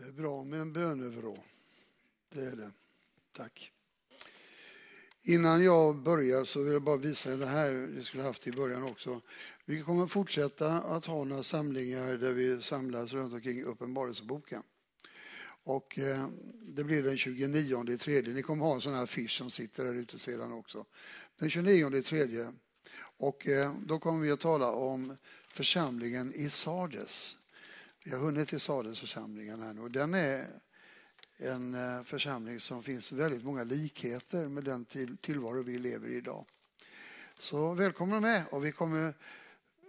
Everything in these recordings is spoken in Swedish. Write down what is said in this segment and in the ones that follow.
Det är bra med en bönevrå. Det är det. Tack. Innan jag börjar så vill jag bara visa det här, vi skulle haft i början också. Vi kommer fortsätta att ha några samlingar där vi samlas runt omkring Uppenbarelseboken. Och eh, det blir den 29 tredje. Ni kommer ha en sån här affisch som sitter där ute sedan också. Den 29 tredje. Och eh, då kommer vi att tala om församlingen i Sardes. Vi har hunnit till Sardesförsamlingen här nu. Den är en eh, församling som finns väldigt många likheter med den tillvaro vi lever i idag. Så välkomna med och vi kommer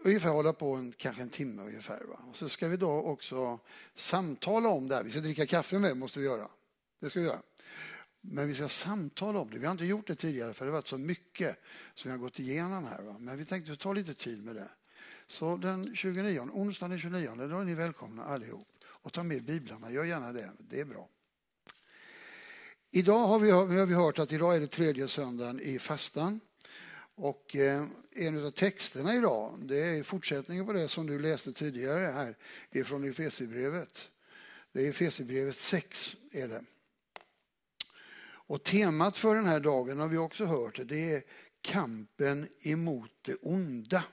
ungefär hålla på en, kanske en timme ungefär. Va? Och så ska vi då också samtala om det här. Vi ska dricka kaffe med, måste vi göra. Det ska vi göra. Men vi ska samtala om det. Vi har inte gjort det tidigare för det har varit så mycket som vi har gått igenom här. Va? Men vi tänkte ta lite tid med det. Så den 29, onsdagen den 29, då är ni välkomna allihop. Och ta med biblarna, gör gärna det. Det är bra. Idag har vi, har vi hört att idag är det tredje söndagen i fastan. Och eh, en av texterna idag, det är fortsättningen på det som du läste tidigare här ifrån Efesierbrevet. Det är Efesierbrevet 6 är det. Och temat för den här dagen har vi också hört, det är kampen emot det onda.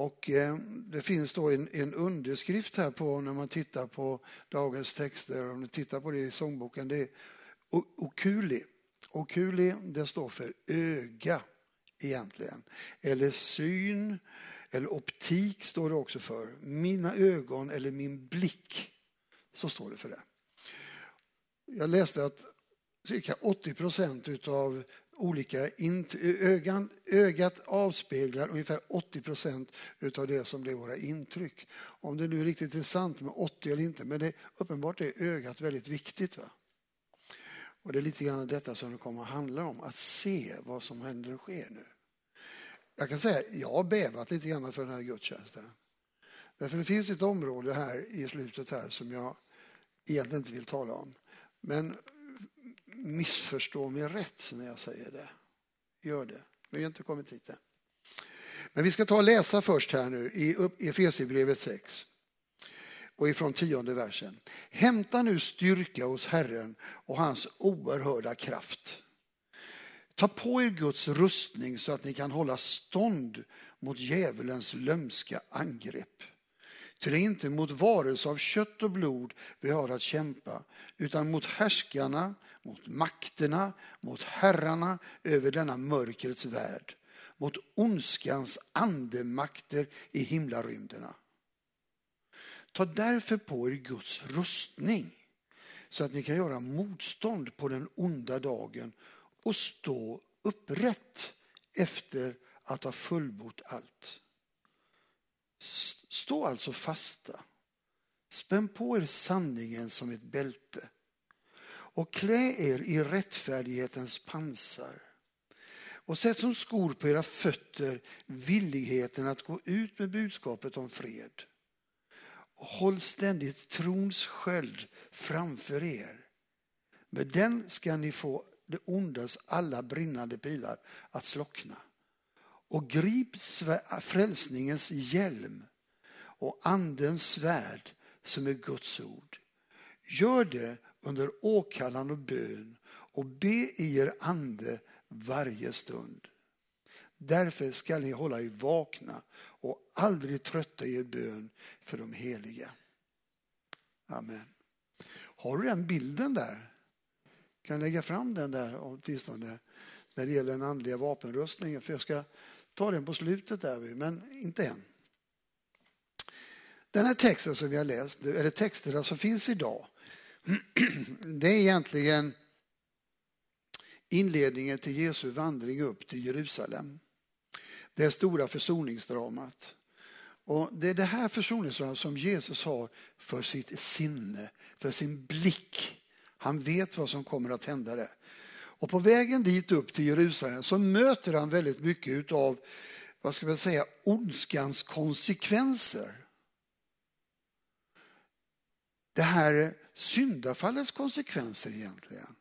Och eh, det finns då en, en, underskrift här på när man tittar på dagens texter, om du tittar på det i sångboken, det är okuli. Okuli, det står för öga egentligen. Eller syn, eller optik står det också för. Mina ögon eller min blick. Så står det för det. Jag läste att cirka 80 procent av olika ögan, ögat avspeglar ungefär 80 procent av det som blir våra intryck. Om det nu riktigt är sant med 80 eller inte, men det, uppenbart är ögat väldigt viktigt. Va? Och det är lite grann detta som det kommer att handla om, att se vad som händer och sker nu. Jag kan säga, jag har bävat lite grann för den här gudstjänsten. Därför det finns ett område här i slutet här som jag egentligen inte vill tala om. Men missförstå mig rätt när jag säger det. Gör det. Vi har inte kommit hit än. Men vi ska ta och läsa först här nu i Efesierbrevet 6 och ifrån tionde versen. Hämta nu styrka hos Herren och hans oerhörda kraft. Ta på er Guds rustning så att ni kan hålla stånd mot djävulens lömska angrepp. Ty det är inte mot varelse av kött och blod vi har att kämpa, utan mot härskarna, mot makterna, mot herrarna över denna mörkrets värld, mot ondskans andemakter i himlarymderna. Ta därför på er Guds rustning så att ni kan göra motstånd på den onda dagen och stå upprätt efter att ha fullbort allt. Stå alltså fasta. Spänn på er sanningen som ett bälte och klä er i rättfärdighetens pansar. Och sätt som skor på era fötter villigheten att gå ut med budskapet om fred. Håll ständigt trons sköld framför er. Med den ska ni få det ondas alla brinnande pilar att slockna. Och grip frälsningens hjälm och andens svärd som är Guds ord. Gör det under åkallan och bön och be i er ande varje stund. Därför skall ni hålla er vakna och aldrig trötta i er bön för de heliga. Amen. Har du den bilden där? Kan lägga fram den där åtminstone när det gäller den andliga vapenrustningen. För jag ska ta den på slutet där, men inte än. Den här texten som vi har läst, eller texterna som finns idag, det är egentligen inledningen till Jesu vandring upp till Jerusalem. Det stora försoningsdramat. Och det är det här försoningsdramat som Jesus har för sitt sinne, för sin blick. Han vet vad som kommer att hända där. Och på vägen dit upp till Jerusalem så möter han väldigt mycket av, vad ska man säga, ondskans konsekvenser. Det här syndafallets konsekvenser egentligen.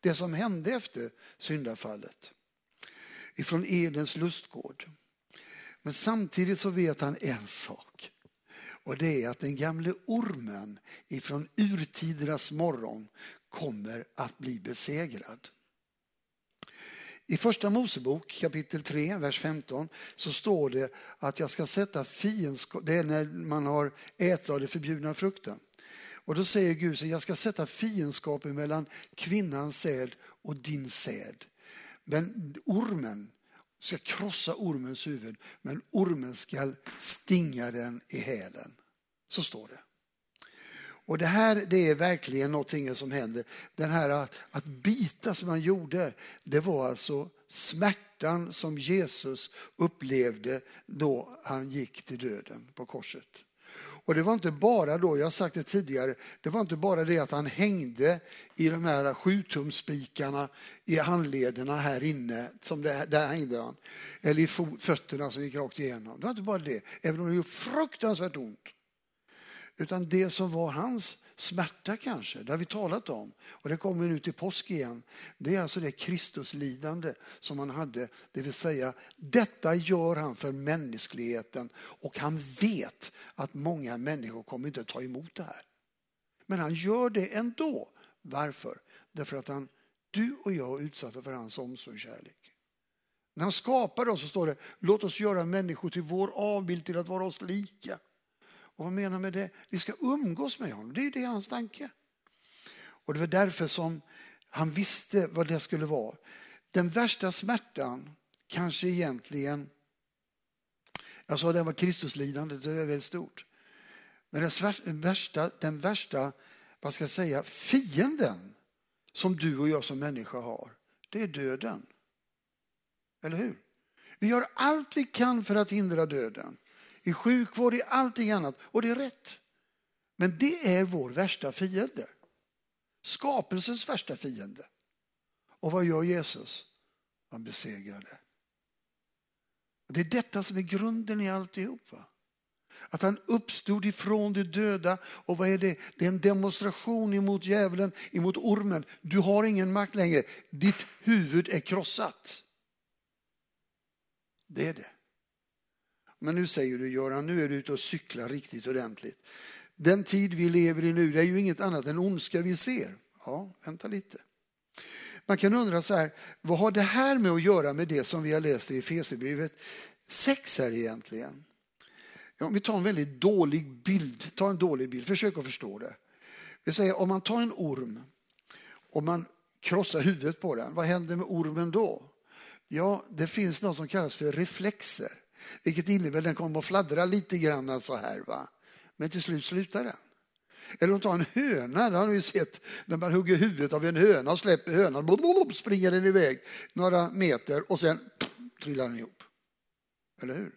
Det som hände efter syndafallet. Ifrån Edens lustgård. Men samtidigt så vet han en sak. Och det är att den gamle ormen ifrån urtidernas morgon kommer att bli besegrad. I första Mosebok kapitel 3, vers 15 så står det att jag ska sätta fiendskap, det är när man har ätit av den förbjudna frukten. Och då säger Gud så jag ska sätta fiendskapen mellan kvinnans säd och din säd. Men ormen ska krossa ormens huvud, men ormen ska stinga den i hälen. Så står det. Och det här det är verkligen någonting som händer. Den här att, att bita som han gjorde, det var alltså smärtan som Jesus upplevde då han gick till döden på korset. Och det var inte bara då, jag har sagt det tidigare, det var inte bara det att han hängde i de här sjutumspikarna i handlederna här inne, som det, där hängde han. Eller i fötterna som gick rakt igenom. Det var inte bara det, även om det gjorde fruktansvärt ont. Utan det som var hans smärta kanske, det har vi talat om. Och det kommer nu till påsk igen. Det är alltså det Kristuslidande som han hade. Det vill säga, detta gör han för mänskligheten och han vet att många människor kommer inte ta emot det här. Men han gör det ändå. Varför? Därför att han, du och jag är utsatta för hans omsorg och kärlek. När han skapar oss så står det, låt oss göra människor till vår avbild till att vara oss lika. Och vad menar med det? Vi ska umgås med honom. Det är det hans tanke. Och det var därför som han visste vad det skulle vara. Den värsta smärtan kanske egentligen, jag sa det var Kristuslidandet, det är väldigt stort. Men den värsta, den värsta, vad ska jag säga, fienden som du och jag som människa har, det är döden. Eller hur? Vi gör allt vi kan för att hindra döden i sjukvård, i allting annat. Och det är rätt. Men det är vår värsta fiende. Skapelsens värsta fiende. Och vad gör Jesus? Han besegrar det. Det är detta som är grunden i alltihop. Va? Att han uppstod ifrån de döda. Och vad är det? Det är en demonstration emot djävulen, emot ormen. Du har ingen makt längre. Ditt huvud är krossat. Det är det. Men nu säger du Göran, nu är du ute och cyklar riktigt ordentligt. Den tid vi lever i nu, det är ju inget annat än ondska vi ser. Ja, vänta lite. Man kan undra så här, vad har det här med att göra med det som vi har läst i Efesierbrevet 6 här egentligen? Ja, om vi tar en väldigt dålig bild, ta en dålig bild, försök att förstå det. Vi säger om man tar en orm och man krossar huvudet på den, vad händer med ormen då? Ja, det finns något som kallas för reflexer. Vilket innebär att den kommer att fladdra lite grann så här. Va? Men till slut slutar den. Eller att ta en höna, det har ni sett när man hugger huvudet av en höna och släpper hönan, blop, springer den iväg några meter och sen trillar den ihop. Eller hur?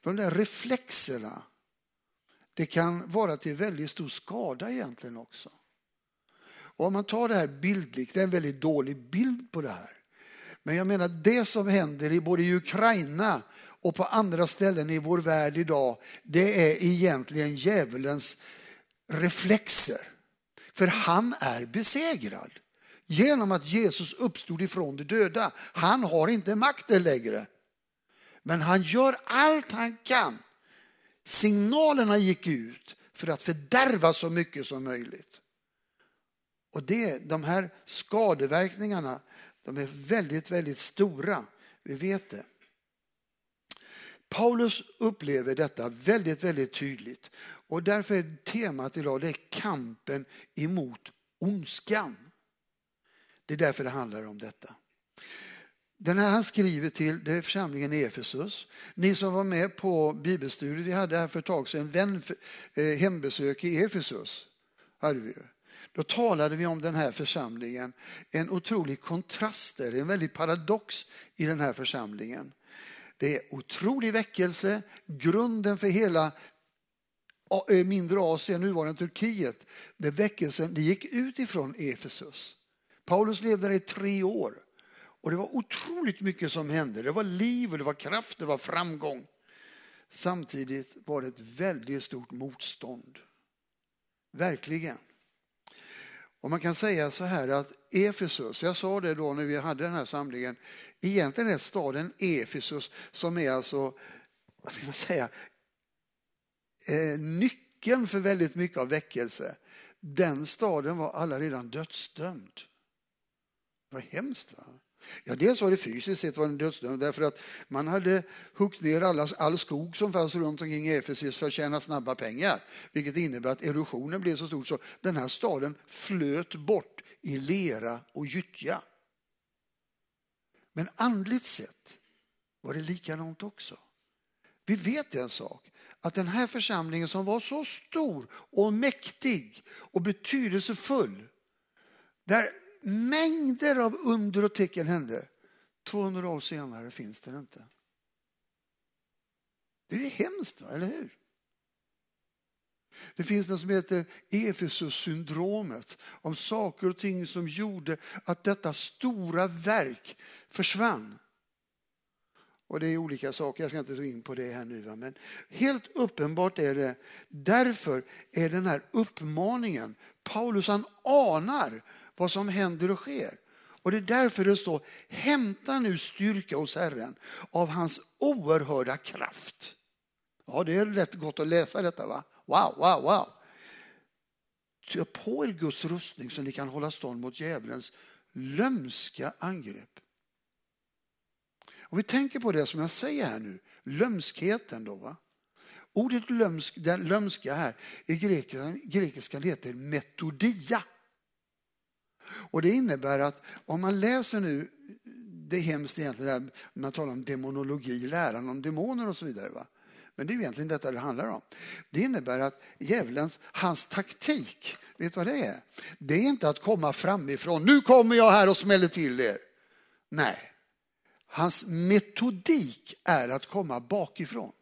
De där reflexerna, det kan vara till väldigt stor skada egentligen också. Och om man tar det här bildligt, det är en väldigt dålig bild på det här. Men jag menar det som händer i både i Ukraina och på andra ställen i vår värld idag, det är egentligen djävulens reflexer. För han är besegrad. Genom att Jesus uppstod ifrån de döda. Han har inte makten längre. Men han gör allt han kan. Signalerna gick ut för att fördärva så mycket som möjligt. Och det, de här skadeverkningarna de är väldigt, väldigt stora. Vi vet det. Paulus upplever detta väldigt, väldigt tydligt. Och därför är temat idag det är kampen emot ondskan. Det är därför det handlar om detta. Den här han skriver till det är församlingen i Efesus. Ni som var med på bibelstudiet, vi hade här för ett tag sedan vän, eh, hembesök i Efesus. Hade vi. Då talade vi om den här församlingen. En otrolig kontrast, där, en väldig paradox i den här församlingen. Det är otrolig väckelse, grunden för hela eh, mindre Asien, nuvarande Turkiet. Det väckelsen det gick ut ifrån Efesus. Paulus levde där i tre år. Och det var otroligt mycket som hände. Det var liv, och det var kraft, det var framgång. Samtidigt var det ett väldigt stort motstånd. Verkligen. Och man kan säga så här att Efesus, jag sa det då när vi hade den här samlingen, egentligen är staden Efesus som är alltså, vad ska man säga, eh, nyckeln för väldigt mycket av väckelse. Den staden var alla redan dödsdömd. Det var hemskt. Va? Ja, dels var det fysiskt sett var en dödsdömd därför att man hade huggit ner alla, all skog som fanns runt omkring Efesis för att tjäna snabba pengar. Vilket innebär att erosionen blev så stor så den här staden flöt bort i lera och gyttja. Men andligt sett var det likadant också. Vi vet en sak, att den här församlingen som var så stor och mäktig och betydelsefull, där mängder av under och tecken hände, 200 år senare finns den inte. Det är hemskt, eller hur? Det finns något som heter Efesus-syndromet om saker och ting som gjorde att detta stora verk försvann. Och det är olika saker, jag ska inte gå in på det här nu. Men helt uppenbart är det, därför är den här uppmaningen, Paulus han anar vad som händer och sker. Och det är därför det står, hämta nu styrka hos Herren av hans oerhörda kraft. Ja, det är rätt gott att läsa detta va? Wow, wow, wow. Ta på er Guds rustning så ni kan hålla stånd mot djävulens lömska angrepp. Om vi tänker på det som jag säger här nu, lömskheten då. Va? Ordet lömsk, den lömska här i grekiskan, grekiskan heter metodia. Och det innebär att om man läser nu, det är hemskt egentligen, när man talar om demonologi, läran om demoner och så vidare. Va? Men det är egentligen detta det handlar om. Det innebär att djävulens, hans taktik, vet du vad det är? Det är inte att komma framifrån, nu kommer jag här och smäller till er. Nej, hans metodik är att komma bakifrån.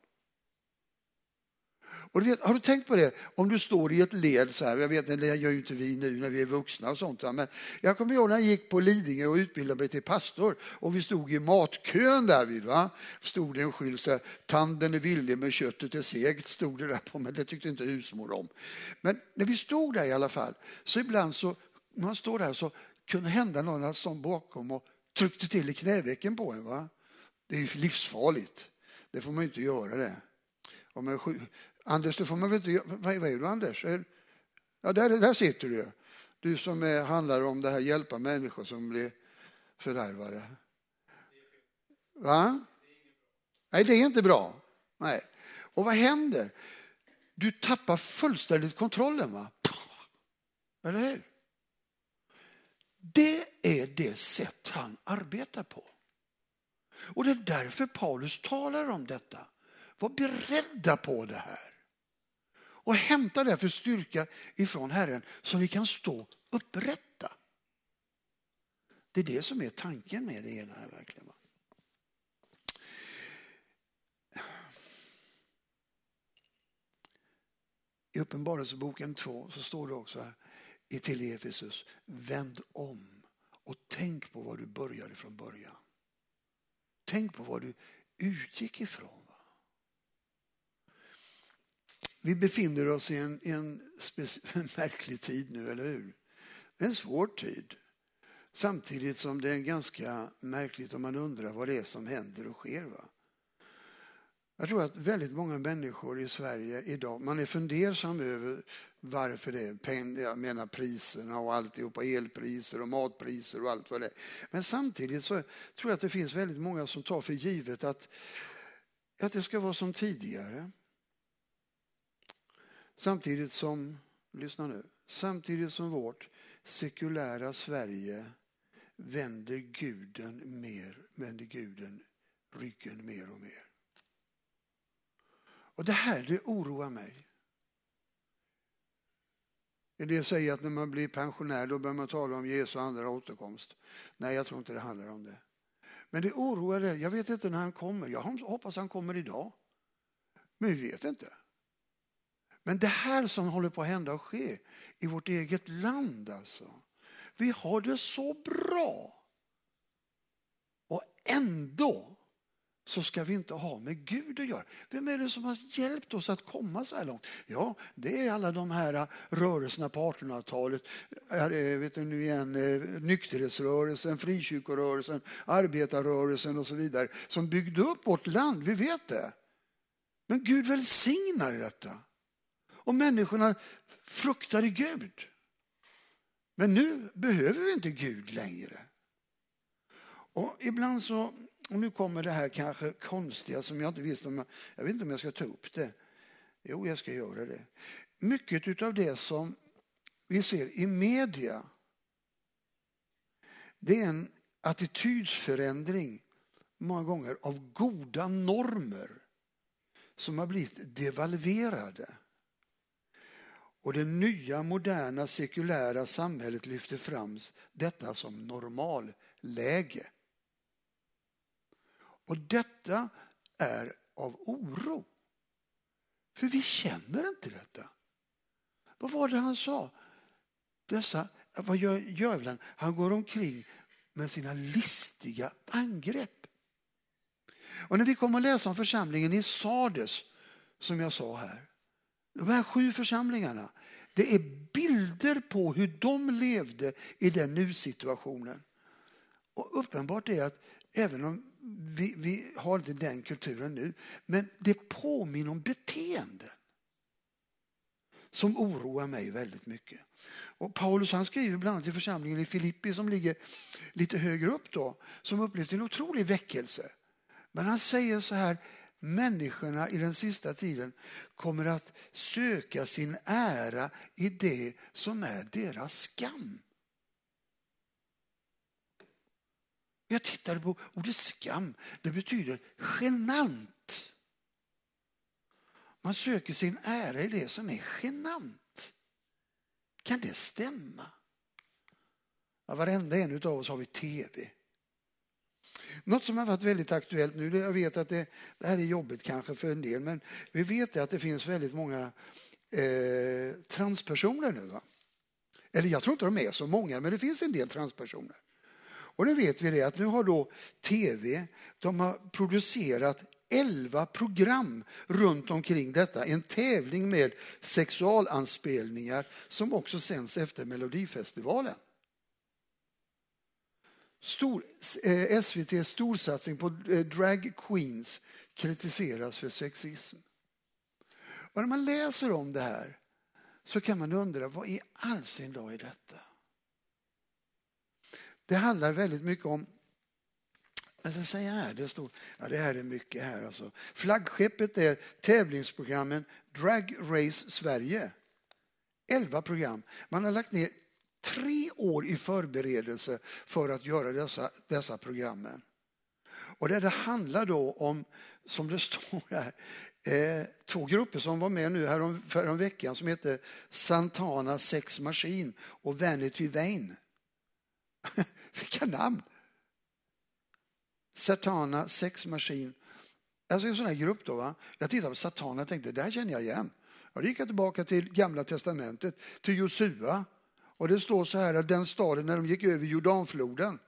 Och du vet, har du tänkt på det? Om du står i ett led så här, jag vet det gör ju inte vi nu när vi är vuxna och sånt. Men jag kommer ihåg när jag gick på Lidingö och utbildade mig till pastor och vi stod i matkön där vid. Va? Stod det en skylt så här, tanden är villig men köttet är segt, stod det där på men det tyckte inte husmor om. Men när vi stod där i alla fall, så ibland så, när man står där så kunde det hända någon som bakom och tryckte till i knävecken på en. Va? Det är ju livsfarligt. Det får man ju inte göra det. Om en Anders, det får man väl inte göra. Vad är du Anders? Ja, där, där sitter du. Du som är, handlar om det här hjälpa människor som blir fördärvade. Va? Nej, det är inte bra. Nej. Och vad händer? Du tappar fullständigt kontrollen. va? Eller hur? Det är det sätt han arbetar på. Och det är därför Paulus talar om detta. Var beredda på det här och hämta därför styrka ifrån Herren så ni kan stå upprätta. Det är det som är tanken med det hela. Här, verkligen. I Uppenbarelseboken 2 så står det också här till Efesus, vänd om och tänk på vad du började från början. Tänk på vad du utgick ifrån. Vi befinner oss i en, en, en märklig tid nu, eller hur? Det är en svår tid. Samtidigt som det är ganska märkligt om man undrar vad det är som händer och sker. Va? Jag tror att väldigt många människor i Sverige idag, man är fundersam över varför det är, jag menar priserna och alltihopa, elpriser och matpriser och allt vad det är. Men samtidigt så tror jag att det finns väldigt många som tar för givet att, att det ska vara som tidigare. Samtidigt som, lyssna nu, samtidigt som vårt sekulära Sverige vänder guden mer, vänder guden ryggen mer och mer. Och det här det oroar mig. En del säger att när man blir pensionär då bör man tala om Jesu andra återkomst. Nej, jag tror inte det handlar om det. Men det oroar det. Jag vet inte när han kommer. Jag hoppas han kommer idag. Men vi vet inte. Men det här som håller på att hända och ske i vårt eget land alltså. Vi har det så bra. Och ändå så ska vi inte ha med Gud att göra. Vem är det som har hjälpt oss att komma så här långt? Ja, det är alla de här rörelserna på 1800-talet. Vet du, nu igen, eh, nykterhetsrörelsen, frikyrkorörelsen, arbetarrörelsen och så vidare som byggde upp vårt land. Vi vet det. Men Gud välsignar detta. Och människorna fruktade Gud. Men nu behöver vi inte Gud längre. Och ibland så, och nu kommer det här kanske konstiga som jag inte visste om jag, jag vet inte om jag ska ta upp det. Jo, jag ska göra det. Mycket av det som vi ser i media, det är en attitydsförändring många gånger av goda normer som har blivit devalverade. Och det nya, moderna, sekulära samhället lyfter fram detta som normalläge. Och detta är av oro. För vi känner inte detta. Vad var det han sa? Dessa, vad gör djävulen? Han går omkring med sina listiga angrepp. Och när vi kommer att läsa om församlingen i Sardes, som jag sa här, de här sju församlingarna, det är bilder på hur de levde i den nu-situationen. Och uppenbart är att även om vi, vi har inte den kulturen nu, men det påminner om beteenden som oroar mig väldigt mycket. Och Paulus han skriver bland annat till församlingen i Filippi som ligger lite högre upp då, som upplevt en otrolig väckelse. Men han säger så här, människorna i den sista tiden kommer att söka sin ära i det som är deras skam. Jag tittade på ordet skam. Det betyder genant. Man söker sin ära i det som är genant. Kan det stämma? Ja, varenda en av oss har vi tv. Något som har varit väldigt aktuellt nu, jag vet att det, det här är jobbigt kanske för en del, men vi vet att det finns väldigt många eh, transpersoner nu. Va? Eller jag tror inte de är så många, men det finns en del transpersoner. Och nu vet vi det att nu har då tv, de har producerat 11 program runt omkring detta. En tävling med sexualanspelningar som också sänds efter Melodifestivalen. Stor, eh, SVTs storsatsning på eh, drag queens kritiseras för sexism. Och när man läser om det här så kan man undra vad i all sin dag är detta? Det handlar väldigt mycket om jag ska säga här, det står, ja det här är mycket här alltså. Flaggskeppet är tävlingsprogrammen Drag Race Sverige. Elva program. Man har lagt ner tre år i förberedelse för att göra dessa, dessa programmen. Och det, det handlar då om, som det står här, eh, två grupper som var med nu härom, för veckan som heter Santana Sex Machine och Vanity Vain. Vilka namn! Satana Sex Machine. Alltså en sån här grupp då. Va? Jag tittade på Satana och tänkte, det här känner jag igen. Och då gick jag tillbaka till Gamla Testamentet, till Josua. Och det står så här att den staden när de gick över Jordanfloden,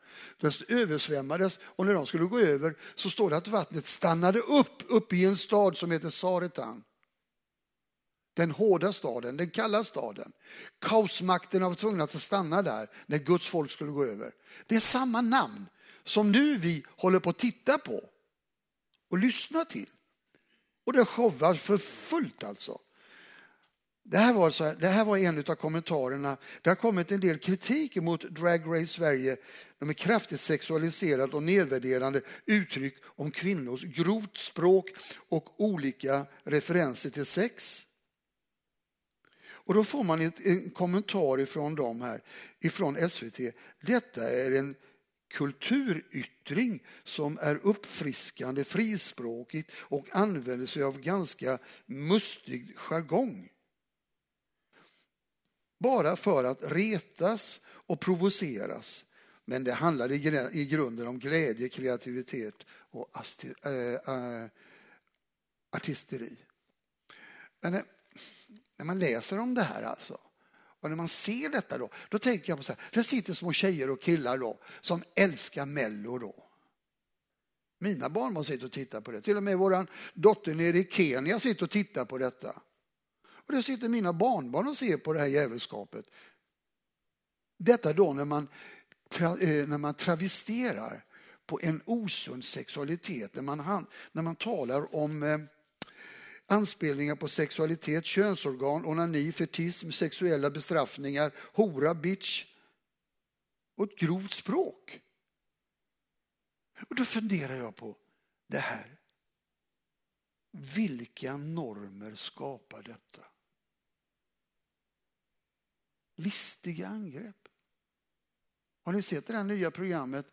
den översvämmades och när de skulle gå över så står det att vattnet stannade upp, uppe i en stad som heter Saretan. Den hårda staden, den kalla staden. Kaosmakten var tvungna att stanna där när Guds folk skulle gå över. Det är samma namn som nu vi håller på att titta på och lyssna till. Och det showar för fullt alltså. Det här, var så här, det här var en av kommentarerna. Det har kommit en del kritik mot Drag Race Sverige. De är kraftigt sexualiserade och nedvärderande uttryck om kvinnors grovt språk och olika referenser till sex. Och då får man en kommentar ifrån dem här, ifrån SVT. Detta är en kulturyttring som är uppfriskande, frispråkigt och använder sig av ganska mustig jargong. Bara för att retas och provoceras. Men det handlar i grunden om glädje, kreativitet och äh, äh, artisteri. Men eh, när man läser om det här alltså, och när man ser detta då, då tänker jag på så här, det sitter små tjejer och killar då som älskar Mello då. Mina barnbarn sitter och tittar på det. Till och med vår dotter nere i Kenya sitter och tittar på detta. Och där sitter mina barnbarn och ser på det här jävelskapet. Detta då när man, eh, när man travesterar på en osund sexualitet, när man, när man talar om eh, anspelningar på sexualitet, könsorgan, onani, fetism, sexuella bestraffningar, hora, bitch och ett grovt språk. Och då funderar jag på det här. Vilka normer skapar detta? Listiga angrepp. Har ni sett det här nya programmet?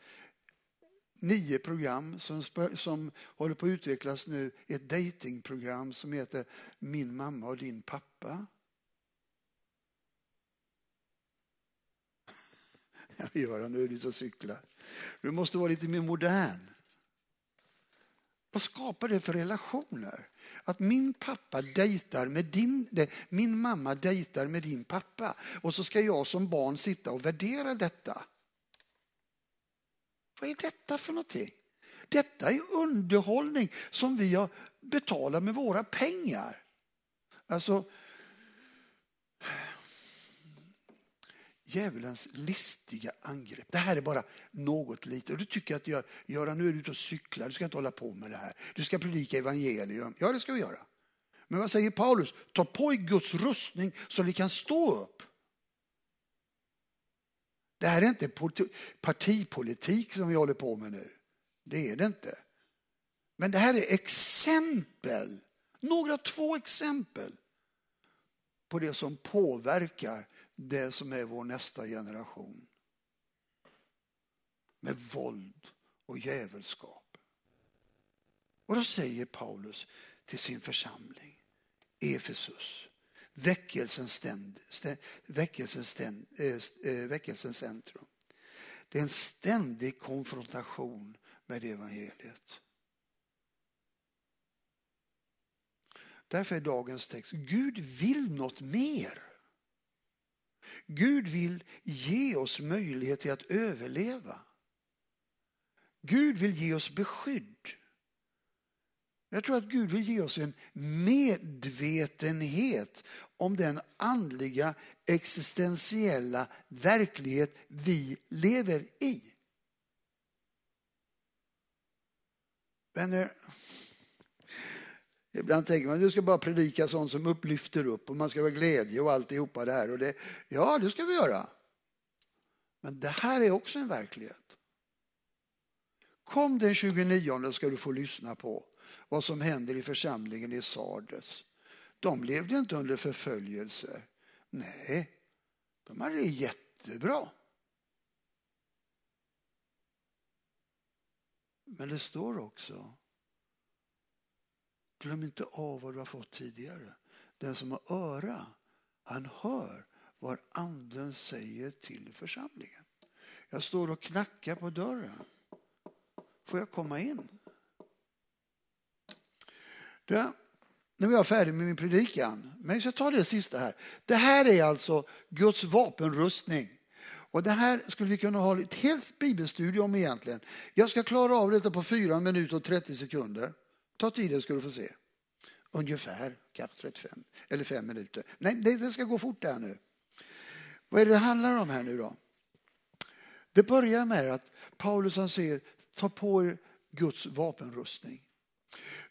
Nio program som, som håller på att utvecklas nu. Ett datingprogram som heter Min mamma och din pappa. Göran, nu är du ute och cyklar. Du måste vara lite mer modern. Vad skapar det för relationer? Att min pappa dejtar med din, min mamma dejtar med din pappa och så ska jag som barn sitta och värdera detta. Vad är detta för någonting? Detta är underhållning som vi har betalat med våra pengar. Alltså, djävulens listiga angrepp. Det här är bara något litet. Och du tycker att jag, Göran, nu är du ute och cyklar, du ska inte hålla på med det här. Du ska predika evangelium. Ja, det ska vi göra. Men vad säger Paulus? Ta på er Guds rustning så ni kan stå upp. Det här är inte partipolitik som vi håller på med nu. Det är det inte. Men det här är exempel, några två exempel på det som påverkar det som är vår nästa generation. Med våld och djävulskap. Och då säger Paulus till sin församling, Efesus, väckelsens, ständ, stä, väckelsens, ständ, eh, äh, eh, väckelsens centrum. Det är en ständig konfrontation med evangeliet. Därför är dagens text, Gud vill något mer. Gud vill ge oss möjlighet till att överleva. Gud vill ge oss beskydd. Jag tror att Gud vill ge oss en medvetenhet om den andliga existentiella verklighet vi lever i. Vänner, ibland tänker man att du ska bara predika sånt som upplyfter upp och man ska vara glädje och alltihopa det här. Och det, ja, det ska vi göra. Men det här är också en verklighet. Kom den 29 ska du få lyssna på vad som händer i församlingen i Sardes. De levde inte under förföljelse. Nej, de hade det jättebra. Men det står också, glöm inte av vad du har fått tidigare. Den som har öra, han hör vad anden säger till församlingen. Jag står och knackar på dörren. Får jag komma in? Ja, nu är jag färdig med min predikan. Men jag ska ta det sista här. Det här är alltså Guds vapenrustning. Och det här skulle vi kunna ha ett helt bibelstudium om egentligen. Jag ska klara av detta på 4 minuter och 30 sekunder. Ta tiden ska du få se. Ungefär, kanske 35 eller 5 minuter. Nej, det ska gå fort där nu. Vad är det det handlar om här nu då? Det börjar med att Paulus han säger, ta på er Guds vapenrustning.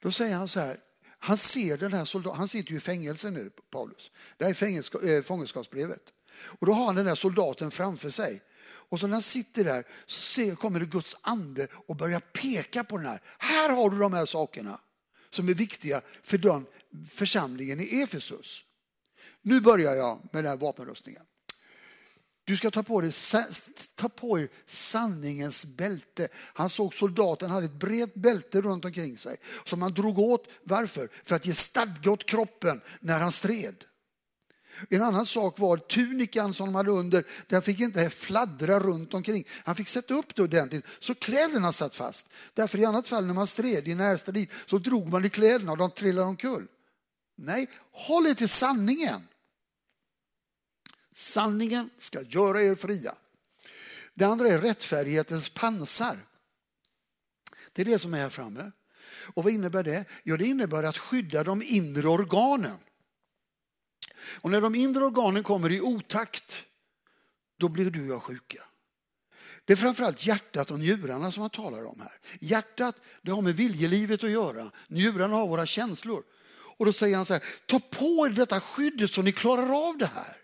Då säger han så här, han ser den här soldaten, han sitter ju i fängelse nu, Paulus. Det här är äh, fångenskapsbrevet. Och då har han den här soldaten framför sig. Och så när han sitter där så ser, kommer det Guds ande och börjar peka på den här. Här har du de här sakerna som är viktiga för den församlingen i Efesus. Nu börjar jag med den här vapenrustningen. Du ska ta på dig ta på er sanningens bälte. Han såg soldaten hade ett brett bälte runt omkring sig som han drog åt. Varför? För att ge stadga åt kroppen när han stred. En annan sak var tunikan som de hade under, den fick inte fladdra runt omkring. Han fick sätta upp det ordentligt så kläderna satt fast. Därför i annat fall när man stred i närstrid så drog man i kläderna och de trillade omkull. Nej, håll er till sanningen. Sanningen ska göra er fria. Det andra är rättfärdighetens pansar. Det är det som är här framme. Och vad innebär det? Jo, det innebär att skydda de inre organen. Och när de inre organen kommer i otakt, då blir du och jag sjuka. Det är framförallt hjärtat och njurarna som man talar om här. Hjärtat det har med viljelivet att göra. Njurarna har våra känslor. Och då säger han så här, ta på er detta skyddet så ni klarar av det här.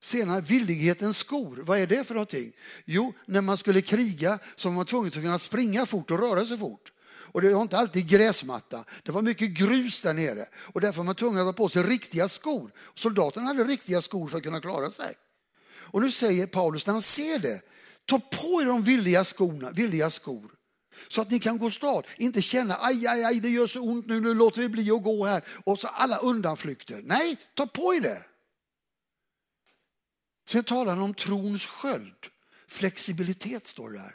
Senare villighetens skor, vad är det för någonting? Jo, när man skulle kriga så var man tvungen att kunna springa fort och röra sig fort. Och det var inte alltid gräsmatta, det var mycket grus där nere. Och därför var man tvungen att ha på sig riktiga skor. Soldaterna hade riktiga skor för att kunna klara sig. Och nu säger Paulus när han ser det, ta på er de villiga, skorna, villiga skor. Så att ni kan gå stad, inte känna aj, aj, aj, det gör så ont nu, nu låter vi bli att gå här. Och så alla undanflykter. Nej, ta på er det. Sen talar han om trons sköld. Flexibilitet står det där.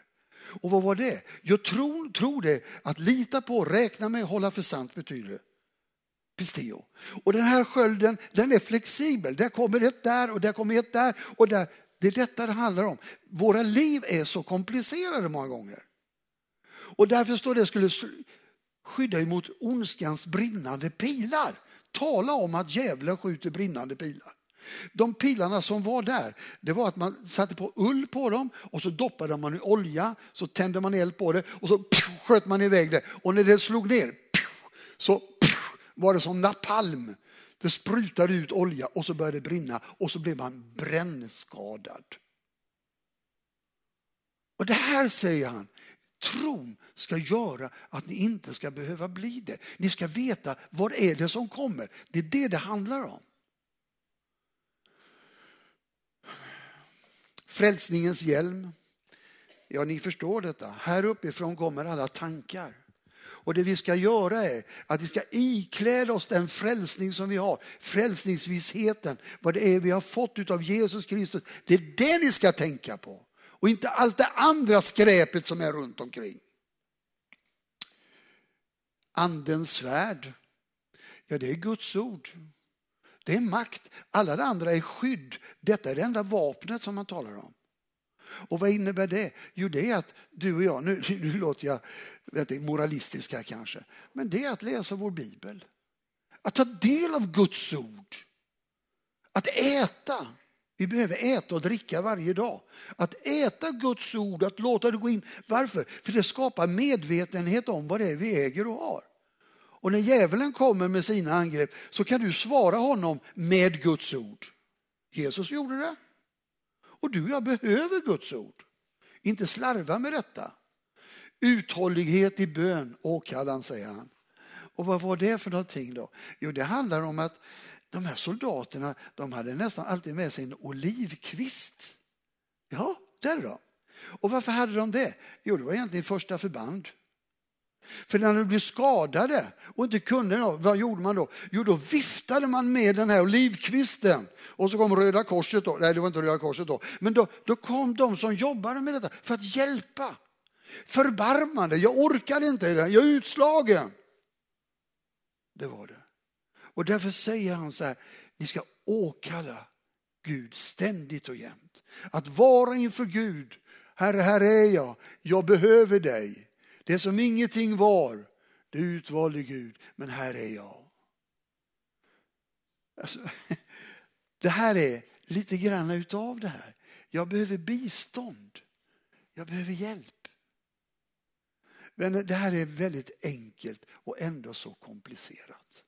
Och vad var det? Jag tror, tror det att lita på, räkna med, hålla för sant betyder Pisteo. Och den här skölden den är flexibel. Där kommer ett där och där kommer ett där och där. Det är detta det handlar om. Våra liv är så komplicerade många gånger. Och därför står det skulle skydda emot ondskans brinnande pilar. Tala om att djävulen skjuter brinnande pilar. De pilarna som var där, det var att man satte på ull på dem och så doppade man i olja, så tände man eld på det och så pff, sköt man iväg det. Och när det slog ner pff, så pff, var det som napalm. Det sprutade ut olja och så började det brinna och så blev man brännskadad. Och det här säger han, tron ska göra att ni inte ska behöva bli det. Ni ska veta vad är det som kommer. Det är det det handlar om. Frälsningens hjälm. Ja, ni förstår detta. Här uppifrån kommer alla tankar. Och det vi ska göra är att vi ska ikläda oss den frälsning som vi har. Frälsningsvissheten, vad det är vi har fått av Jesus Kristus. Det är det ni ska tänka på. Och inte allt det andra skräpet som är runt omkring. Andens svärd, ja det är Guds ord. Det är makt. Alla det andra är skydd. Detta är det enda vapnet som man talar om. Och vad innebär det? Jo, det är att du och jag, nu, nu låter jag vet moralistisk kanske, men det är att läsa vår bibel. Att ta del av Guds ord. Att äta. Vi behöver äta och dricka varje dag. Att äta Guds ord, att låta det gå in. Varför? För det skapar medvetenhet om vad det är vi äger och har. Och när djävulen kommer med sina angrepp så kan du svara honom med Guds ord. Jesus gjorde det. Och du och jag behöver Guds ord. Inte slarva med detta. Uthållighet i bön, åkallan säger han. Och vad var det för någonting då? Jo, det handlar om att de här soldaterna, de hade nästan alltid med sig en olivkvist. Ja, där då. Och varför hade de det? Jo, det var egentligen första förband. För när de blev skadade och inte kunde, vad gjorde man då? Jo, då viftade man med den här olivkvisten. Och så kom Röda Korset då, nej det var inte Röda Korset då, men då, då kom de som jobbade med detta för att hjälpa. Förbarmande, jag orkar inte, jag är utslagen. Det var det. Och därför säger han så här, ni ska åkalla Gud ständigt och jämt. Att vara inför Gud, Herre, här är jag, jag behöver dig. Det som ingenting var, det utvalde Gud, men här är jag. Alltså, det här är lite grann utav det här. Jag behöver bistånd. Jag behöver hjälp. Men det här är väldigt enkelt och ändå så komplicerat.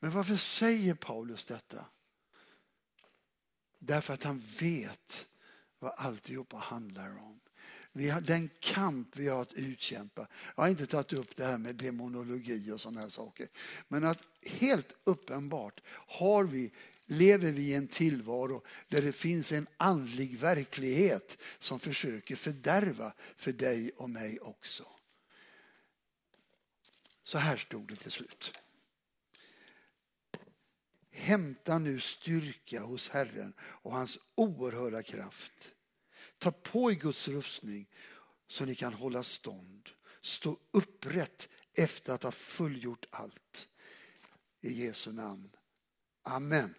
Men varför säger Paulus detta? Därför att han vet vad alltihopa handlar om. Vi har den kamp vi har att utkämpa. Jag har inte tagit upp det här med demonologi och sådana här saker. Men att helt uppenbart har vi, lever vi i en tillvaro där det finns en andlig verklighet som försöker fördärva för dig och mig också. Så här stod det till slut. Hämta nu styrka hos Herren och hans oerhörda kraft. Ta på er Guds rustning så ni kan hålla stånd. Stå upprätt efter att ha fullgjort allt. I Jesu namn. Amen.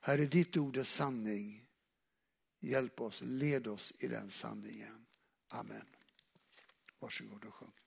Herre, ditt ord är sanning. Hjälp oss, led oss i den sanningen. Amen. Varsågod och sjung.